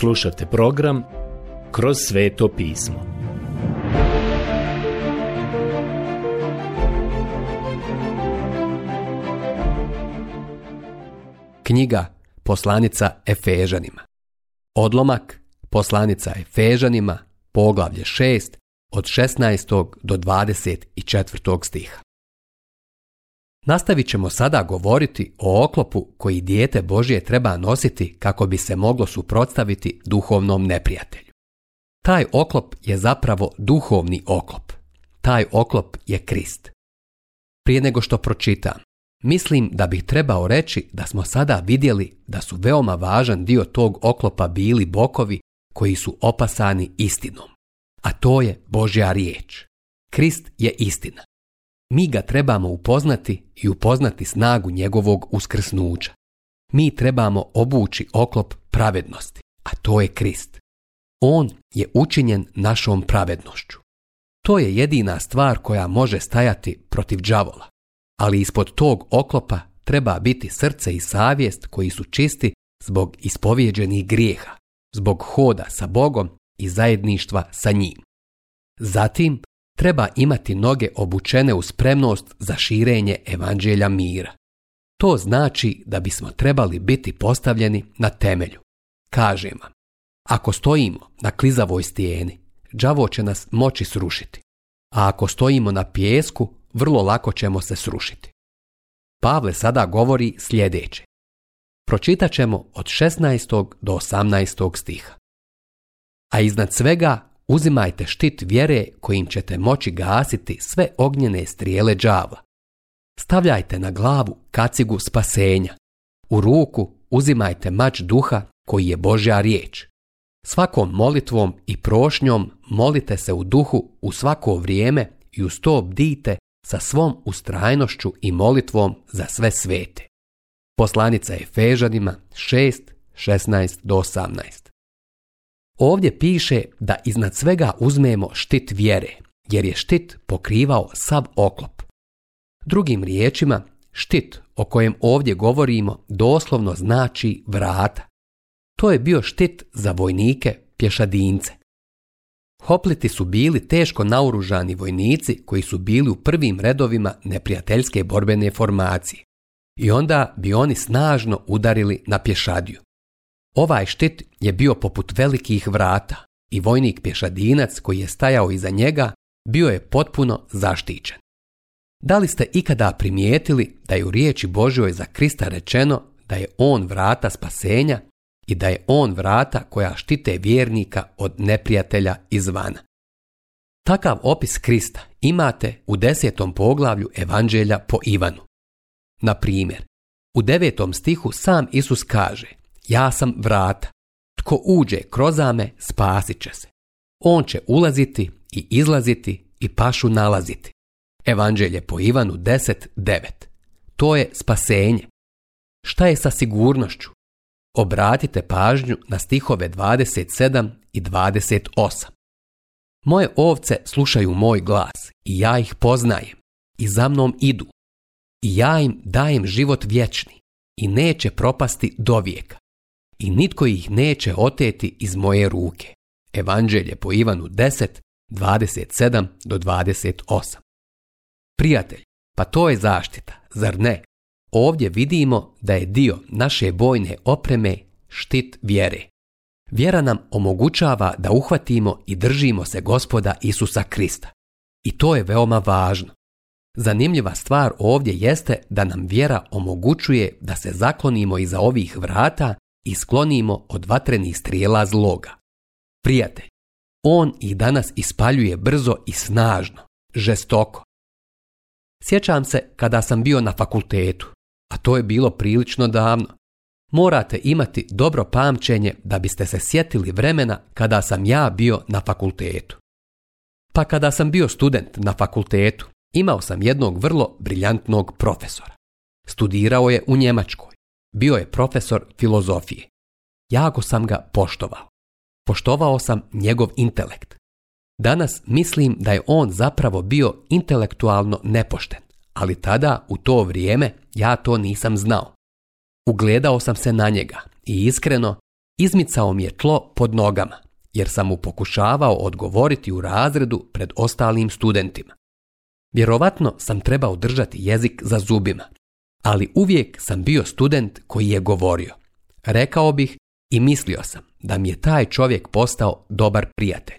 Slušate program Kroz sveto pismo. Knjiga Poslanica Efežanima. Odlomak Poslanica Efežanima, poglavlje 6 od 16. do 24. stiha. Nastavit ćemo sada govoriti o oklopu koji dijete Božije treba nositi kako bi se moglo suprotstaviti duhovnom neprijatelju. Taj oklop je zapravo duhovni oklop. Taj oklop je Krist. Prije nego što pročitam, mislim da bih trebao reći da smo sada vidjeli da su veoma važan dio tog oklopa bili bokovi koji su opasani istinom. A to je Božja riječ. Krist je istina mi ga trebamo upoznati i upoznati snagu njegovog uskrsnuća. Mi trebamo obući oklop pravednosti, a to je Krist. On je učinjen našom pravednošću. To je jedina stvar koja može stajati protiv đavola. Ali ispod tog oklopa treba biti srce i savjest koji su čisti zbog ispovjeđenih grijeha, zbog hoda sa Bogom i zajedništva sa njim. Zatim treba imati noge obučene u spremnost za širenje evanđelja mira. To znači da bismo trebali biti postavljeni na temelju. Kažem vam, ako stojimo na klizavoj stijeni, đavo će nas moći srušiti, a ako stojimo na pijesku, vrlo lako ćemo se srušiti. Pavle sada govori sljedeće. Pročitat ćemo od 16. do 18. stiha. A iznad svega uzimajte štit vjere kojim ćete moći gasiti sve ognjene strijele džava. Stavljajte na glavu kacigu spasenja. U ruku uzimajte mač duha koji je Božja riječ. Svakom molitvom i prošnjom molite se u duhu u svako vrijeme i uz to bdite sa svom ustrajnošću i molitvom za sve svete. Poslanica je Fežanima 6, 16 do 18. Ovdje piše da iznad svega uzmemo štit vjere, jer je štit pokrivao sav oklop. Drugim riječima, štit o kojem ovdje govorimo doslovno znači vrata. To je bio štit za vojnike pješadince. Hopliti su bili teško naoružani vojnici koji su bili u prvim redovima neprijateljske borbene formacije. I onda bi oni snažno udarili na pješadiju. Ovaj štit je bio poput velikih vrata i vojnik pješadinac koji je stajao iza njega bio je potpuno zaštićen. Da li ste ikada primijetili da je u riječi Božjoj za Krista rečeno da je on vrata spasenja i da je on vrata koja štite vjernika od neprijatelja izvana? Takav opis Krista imate u desetom poglavlju Evanđelja po Ivanu. Na primjer, u devetom stihu sam Isus kaže ja sam vrata. Tko uđe krozame, spasit će se. On će ulaziti i izlaziti i pašu nalaziti. Evanđelje po Ivanu 10.9. To je spasenje. Šta je sa sigurnošću? Obratite pažnju na stihove 27 i 28. Moje ovce slušaju moj glas i ja ih poznajem i za mnom idu. I ja im dajem život vječni i neće propasti do vijeka i nitko ih neće oteti iz moje ruke. Evanđelje po Ivanu 10, 27 do 28. Prijatelj, pa to je zaštita, zar ne? Ovdje vidimo da je dio naše bojne opreme štit vjere. Vjera nam omogućava da uhvatimo i držimo se gospoda Isusa Krista. I to je veoma važno. Zanimljiva stvar ovdje jeste da nam vjera omogućuje da se zaklonimo iza ovih vrata i sklonimo od vatrenih strijela zloga. Prijatelj, on i danas ispaljuje brzo i snažno, žestoko. Sjećam se kada sam bio na fakultetu, a to je bilo prilično davno. Morate imati dobro pamćenje da biste se sjetili vremena kada sam ja bio na fakultetu. Pa kada sam bio student na fakultetu, imao sam jednog vrlo briljantnog profesora. Studirao je u Njemačkoj bio je profesor filozofije. Jako sam ga poštovao. Poštovao sam njegov intelekt. Danas mislim da je on zapravo bio intelektualno nepošten, ali tada u to vrijeme ja to nisam znao. Ugledao sam se na njega i iskreno izmicao mi je tlo pod nogama, jer sam mu pokušavao odgovoriti u razredu pred ostalim studentima. Vjerovatno sam trebao držati jezik za zubima, ali uvijek sam bio student koji je govorio. Rekao bih i mislio sam da mi je taj čovjek postao dobar prijatelj.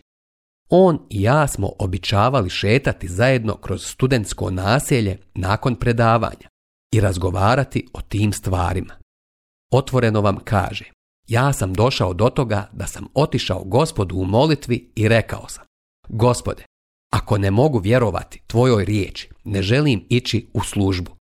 On i ja smo običavali šetati zajedno kroz studentsko naselje nakon predavanja i razgovarati o tim stvarima. Otvoreno vam kaže, ja sam došao do toga da sam otišao gospodu u molitvi i rekao sam, gospode, ako ne mogu vjerovati tvojoj riječi, ne želim ići u službu.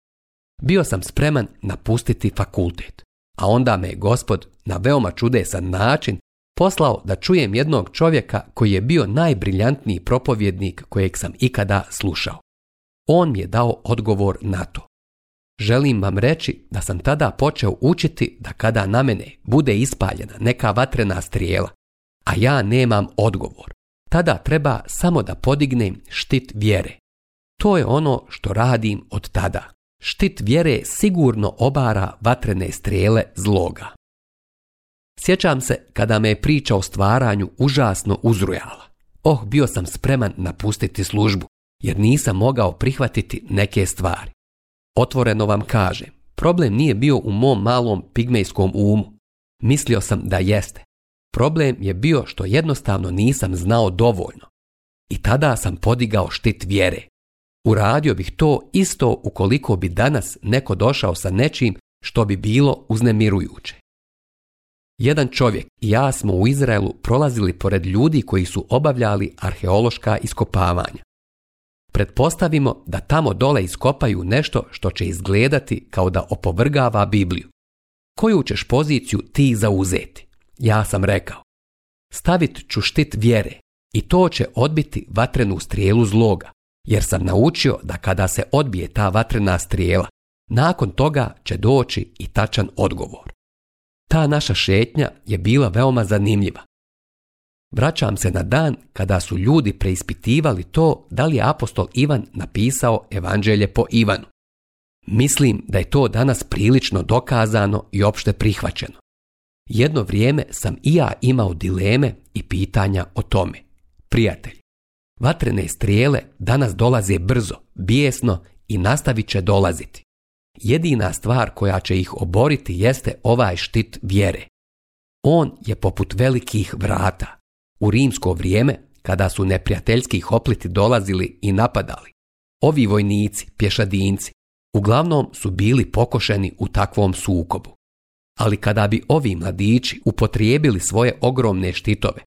Bio sam spreman napustiti fakultet, a onda me je gospod na veoma čudesan način poslao da čujem jednog čovjeka koji je bio najbriljantniji propovjednik kojeg sam ikada slušao. On mi je dao odgovor na to. Želim vam reći da sam tada počeo učiti da kada na mene bude ispaljena neka vatrena strijela, a ja nemam odgovor, tada treba samo da podignem štit vjere. To je ono što radim od tada štit vjere sigurno obara vatrene strele zloga. Sjećam se kada me je priča o stvaranju užasno uzrujala. Oh, bio sam spreman napustiti službu, jer nisam mogao prihvatiti neke stvari. Otvoreno vam kažem, problem nije bio u mom malom pigmejskom umu. Mislio sam da jeste. Problem je bio što jednostavno nisam znao dovoljno. I tada sam podigao štit vjere. Uradio bih to isto ukoliko bi danas neko došao sa nečim što bi bilo uznemirujuće. Jedan čovjek i ja smo u Izraelu prolazili pored ljudi koji su obavljali arheološka iskopavanja. Pretpostavimo da tamo dole iskopaju nešto što će izgledati kao da opovrgava Bibliju. Koju ćeš poziciju ti zauzeti? Ja sam rekao. Stavit ću štit vjere i to će odbiti vatrenu strijelu zloga jer sam naučio da kada se odbije ta vatrena strijela, nakon toga će doći i tačan odgovor. Ta naša šetnja je bila veoma zanimljiva. Vraćam se na dan kada su ljudi preispitivali to da li je apostol Ivan napisao evanđelje po Ivanu. Mislim da je to danas prilično dokazano i opšte prihvaćeno. Jedno vrijeme sam i ja imao dileme i pitanja o tome. Prijatelj, Vatrene strijele danas dolaze brzo, bijesno i nastavit će dolaziti. Jedina stvar koja će ih oboriti jeste ovaj štit vjere. On je poput velikih vrata. U rimsko vrijeme, kada su neprijateljski hopliti dolazili i napadali, ovi vojnici, pješadinci, uglavnom su bili pokošeni u takvom sukobu. Ali kada bi ovi mladići upotrijebili svoje ogromne štitove,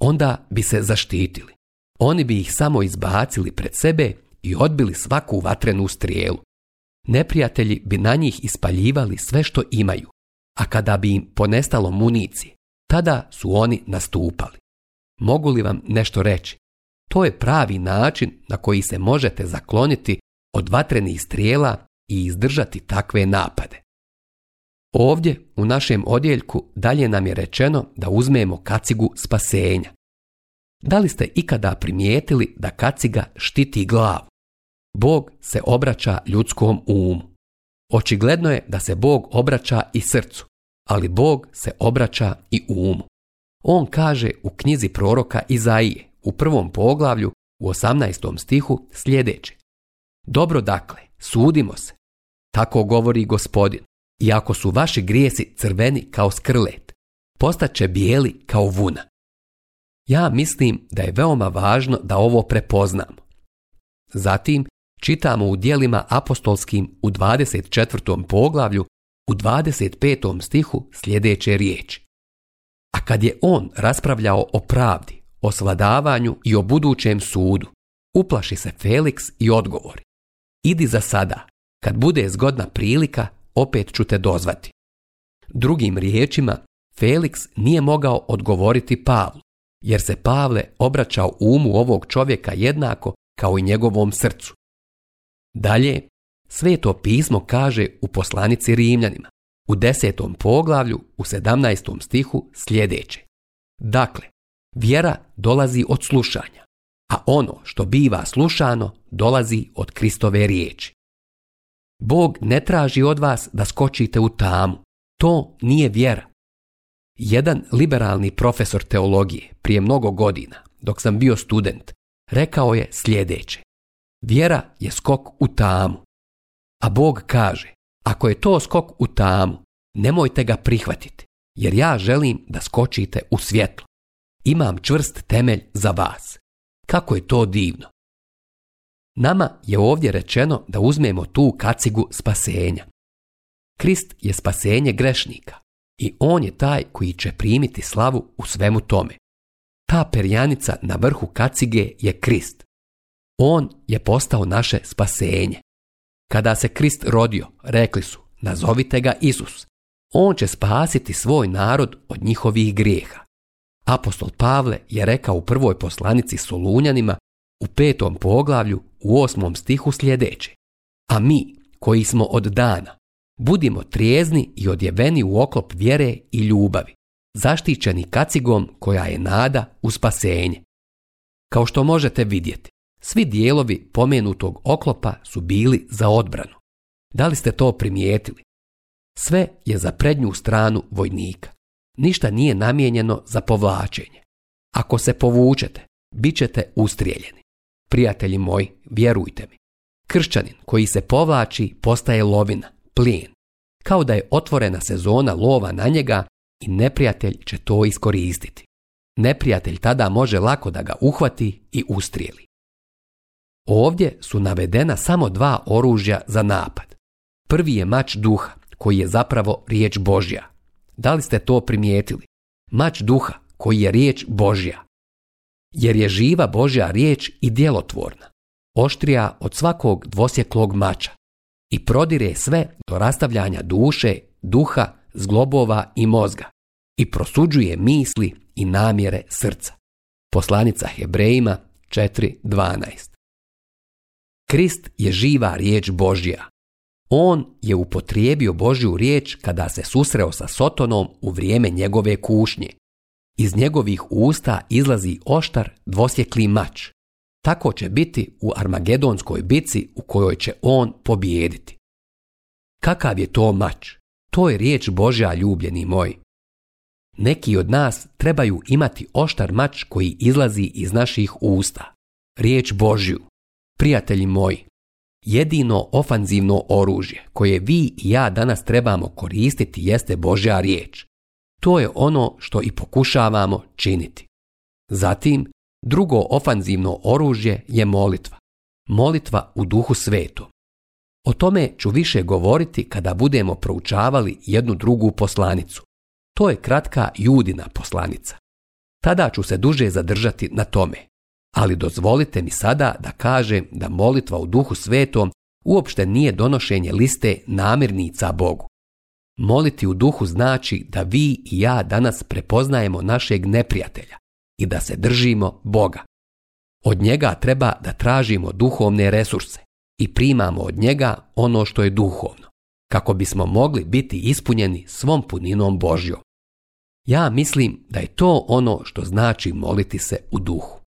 onda bi se zaštitili. Oni bi ih samo izbacili pred sebe i odbili svaku vatrenu strijelu. Neprijatelji bi na njih ispaljivali sve što imaju, a kada bi im ponestalo municije, tada su oni nastupali. Mogu li vam nešto reći? To je pravi način na koji se možete zakloniti od vatrenih strijela i izdržati takve napade. Ovdje u našem odjeljku dalje nam je rečeno da uzmemo kacigu spasenja. Da li ste ikada primijetili da kaciga štiti glavu? Bog se obraća ljudskom umu. Očigledno je da se Bog obraća i srcu, ali Bog se obraća i umu. On kaže u knjizi proroka Izaije u prvom poglavlju u 18. stihu sljedeće. Dobro dakle, sudimo se. Tako govori gospodin. iako su vaši grijesi crveni kao skrlet, postaće bijeli kao vuna. Ja mislim da je veoma važno da ovo prepoznamo. Zatim, čitamo u dijelima apostolskim u 24. poglavlju u 25. stihu sljedeće riječi. A kad je on raspravljao o pravdi, o svladavanju i o budućem sudu, uplaši se Felix i odgovori. Idi za sada, kad bude zgodna prilika, opet ću te dozvati. Drugim riječima, Felix nije mogao odgovoriti Pavlu, jer se Pavle obraćao umu ovog čovjeka jednako kao i njegovom srcu. Dalje, sveto pismo kaže u poslanici Rimljanima, u desetom poglavlju, u sedamnaestom stihu sljedeće. Dakle, vjera dolazi od slušanja, a ono što biva slušano dolazi od Kristove riječi. Bog ne traži od vas da skočite u tamu, to nije vjera. Jedan liberalni profesor teologije prije mnogo godina, dok sam bio student, rekao je sljedeće. Vjera je skok u tamu. A Bog kaže, ako je to skok u tamu, nemojte ga prihvatiti, jer ja želim da skočite u svjetlo. Imam čvrst temelj za vas. Kako je to divno. Nama je ovdje rečeno da uzmemo tu kacigu spasenja. Krist je spasenje grešnika, i on je taj koji će primiti slavu u svemu tome. Ta perjanica na vrhu kacige je Krist. On je postao naše spasenje. Kada se Krist rodio, rekli su, nazovite ga Isus. On će spasiti svoj narod od njihovih grijeha. Apostol Pavle je rekao u prvoj poslanici Solunjanima u petom poglavlju u osmom stihu sljedeće. A mi, koji smo od dana, Budimo trijezni i odjeveni u oklop vjere i ljubavi, zaštićeni kacigom koja je nada u spasenje. Kao što možete vidjeti, svi dijelovi pomenutog oklopa su bili za odbranu. Da li ste to primijetili? Sve je za prednju stranu vojnika. Ništa nije namijenjeno za povlačenje. Ako se povučete, bit ćete ustrijeljeni. Prijatelji moji, vjerujte mi. Kršćanin koji se povlači postaje lovina plin, kao da je otvorena sezona lova na njega i neprijatelj će to iskoristiti. Neprijatelj tada može lako da ga uhvati i ustrijeli. Ovdje su navedena samo dva oružja za napad. Prvi je mač duha, koji je zapravo riječ Božja. Da li ste to primijetili? Mač duha, koji je riječ Božja. Jer je živa Božja riječ i djelotvorna, oštrija od svakog dvosjeklog mača, i prodire sve do rastavljanja duše, duha, zglobova i mozga i prosuđuje misli i namjere srca. Poslanica Hebrejima 4.12 Krist je živa riječ Božja. On je upotrijebio Božju riječ kada se susreo sa Sotonom u vrijeme njegove kušnje. Iz njegovih usta izlazi oštar dvosjekli mač tako će biti u Armagedonskoj bici u kojoj će on pobijediti. Kakav je to mač? To je riječ Božja, ljubljeni moji. Neki od nas trebaju imati oštar mač koji izlazi iz naših usta. Riječ Božju. Prijatelji moji, jedino ofanzivno oružje koje vi i ja danas trebamo koristiti jeste Božja riječ. To je ono što i pokušavamo činiti. Zatim, Drugo ofanzivno oružje je molitva. Molitva u duhu svetu. O tome ću više govoriti kada budemo proučavali jednu drugu poslanicu. To je kratka judina poslanica. Tada ću se duže zadržati na tome. Ali dozvolite mi sada da kažem da molitva u duhu svetom uopšte nije donošenje liste namirnica Bogu. Moliti u duhu znači da vi i ja danas prepoznajemo našeg neprijatelja, i da se držimo Boga. Od njega treba da tražimo duhovne resurse i primamo od njega ono što je duhovno, kako bismo mogli biti ispunjeni svom puninom Božjom. Ja mislim da je to ono što znači moliti se u duhu.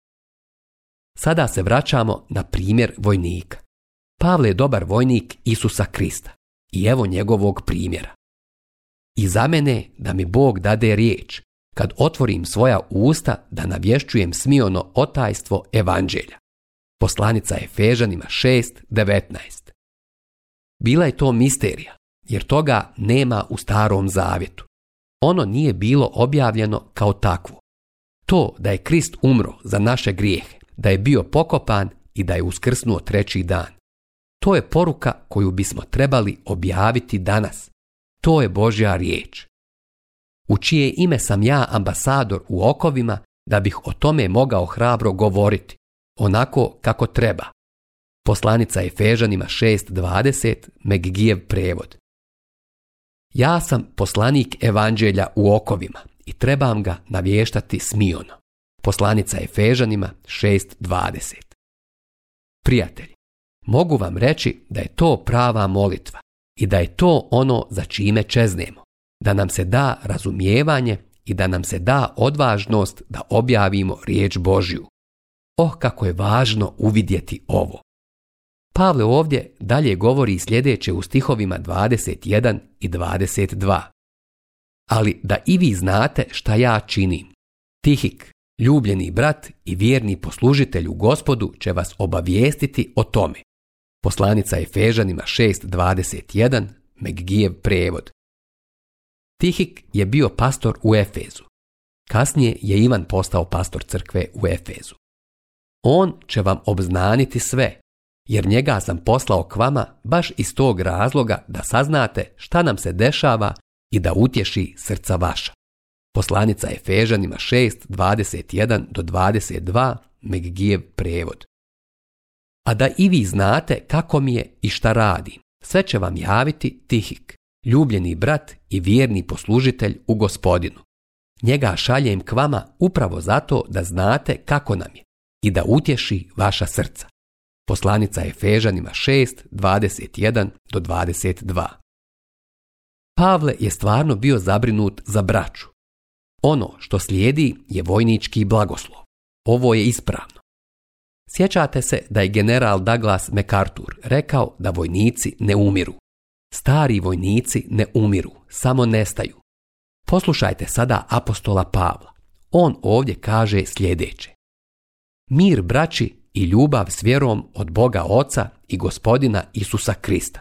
Sada se vraćamo na primjer vojnika. Pavle je dobar vojnik Isusa Krista i evo njegovog primjera. I za mene da mi Bog dade riječ kad otvorim svoja usta da navješćujem smiono otajstvo evanđelja. Poslanica Efežanima 6.19 Bila je to misterija, jer toga nema u starom zavjetu. Ono nije bilo objavljeno kao takvo. To da je Krist umro za naše grijehe, da je bio pokopan i da je uskrsnuo treći dan. To je poruka koju bismo trebali objaviti danas. To je Božja riječ u čije ime sam ja ambasador u okovima da bih o tome mogao hrabro govoriti, onako kako treba. Poslanica Efežanima 6.20, Meggijev prevod. Ja sam poslanik evanđelja u okovima i trebam ga navještati smijono. Poslanica Efežanima 6.20. Prijatelji, mogu vam reći da je to prava molitva i da je to ono za čime čeznemo da nam se da razumijevanje i da nam se da odvažnost da objavimo riječ Božju. Oh, kako je važno uvidjeti ovo. Pavle ovdje dalje govori sljedeće u stihovima 21 i 22. Ali da i vi znate šta ja činim. Tihik, ljubljeni brat i vjerni poslužitelj u gospodu će vas obavijestiti o tome. Poslanica Efežanima 6.21, Meggijev prevod. Tihik je bio pastor u Efezu. Kasnije je Ivan postao pastor crkve u Efezu. On će vam obznaniti sve, jer njega sam poslao k vama baš iz tog razloga da saznate šta nam se dešava i da utješi srca vaša. Poslanica Efežanima 6, do 22, Meggijev prevod. A da i vi znate kako mi je i šta radi, sve će vam javiti Tihik, ljubljeni brat i vjerni poslužitelj u gospodinu. Njega šaljem k vama upravo zato da znate kako nam je i da utješi vaša srca. Poslanica Efežanima 6, do 22. Pavle je stvarno bio zabrinut za braću. Ono što slijedi je vojnički blagoslov. Ovo je ispravno. Sjećate se da je general Douglas MacArthur rekao da vojnici ne umiru. Stari vojnici ne umiru, samo nestaju. Poslušajte sada apostola Pavla. On ovdje kaže sljedeće. Mir, braći, i ljubav s vjerom od Boga Oca i gospodina Isusa Krista.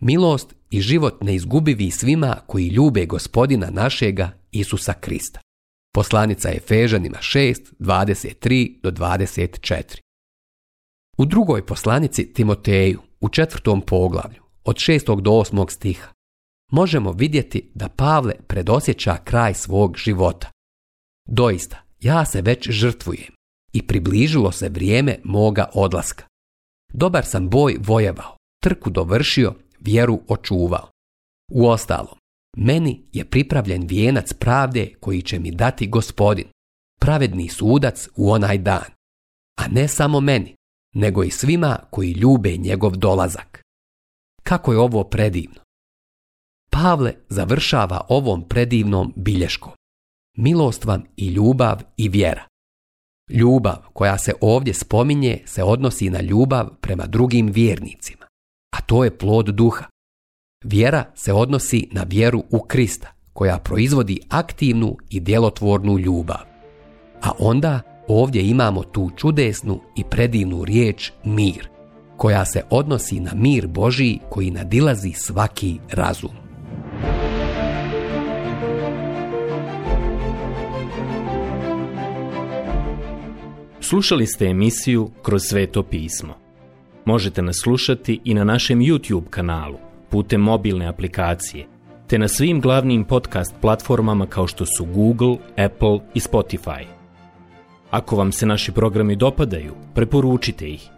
Milost i život neizgubivi svima koji ljube gospodina našega Isusa Krista. Poslanica Efežanima 6, 23 do 24. U drugoj poslanici Timoteju, u četvrtom poglavlju, od 6. do 8. stiha, možemo vidjeti da Pavle predosjeća kraj svog života. Doista, ja se već žrtvujem i približilo se vrijeme moga odlaska. Dobar sam boj vojevao, trku dovršio, vjeru očuvao. Uostalom, meni je pripravljen vijenac pravde koji će mi dati gospodin, pravedni sudac u onaj dan. A ne samo meni, nego i svima koji ljube njegov dolazak kako je ovo predivno. Pavle završava ovom predivnom bilješkom. Milost vam i ljubav i vjera. Ljubav koja se ovdje spominje se odnosi na ljubav prema drugim vjernicima, a to je plod duha. Vjera se odnosi na vjeru u Krista, koja proizvodi aktivnu i djelotvornu ljubav. A onda ovdje imamo tu čudesnu i predivnu riječ mir – koja se odnosi na mir Božiji koji nadilazi svaki razum. Slušali ste emisiju Kroz sveto pismo. Možete nas slušati i na našem YouTube kanalu, putem mobilne aplikacije, te na svim glavnim podcast platformama kao što su Google, Apple i Spotify. Ako vam se naši programi dopadaju, preporučite ih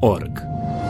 org.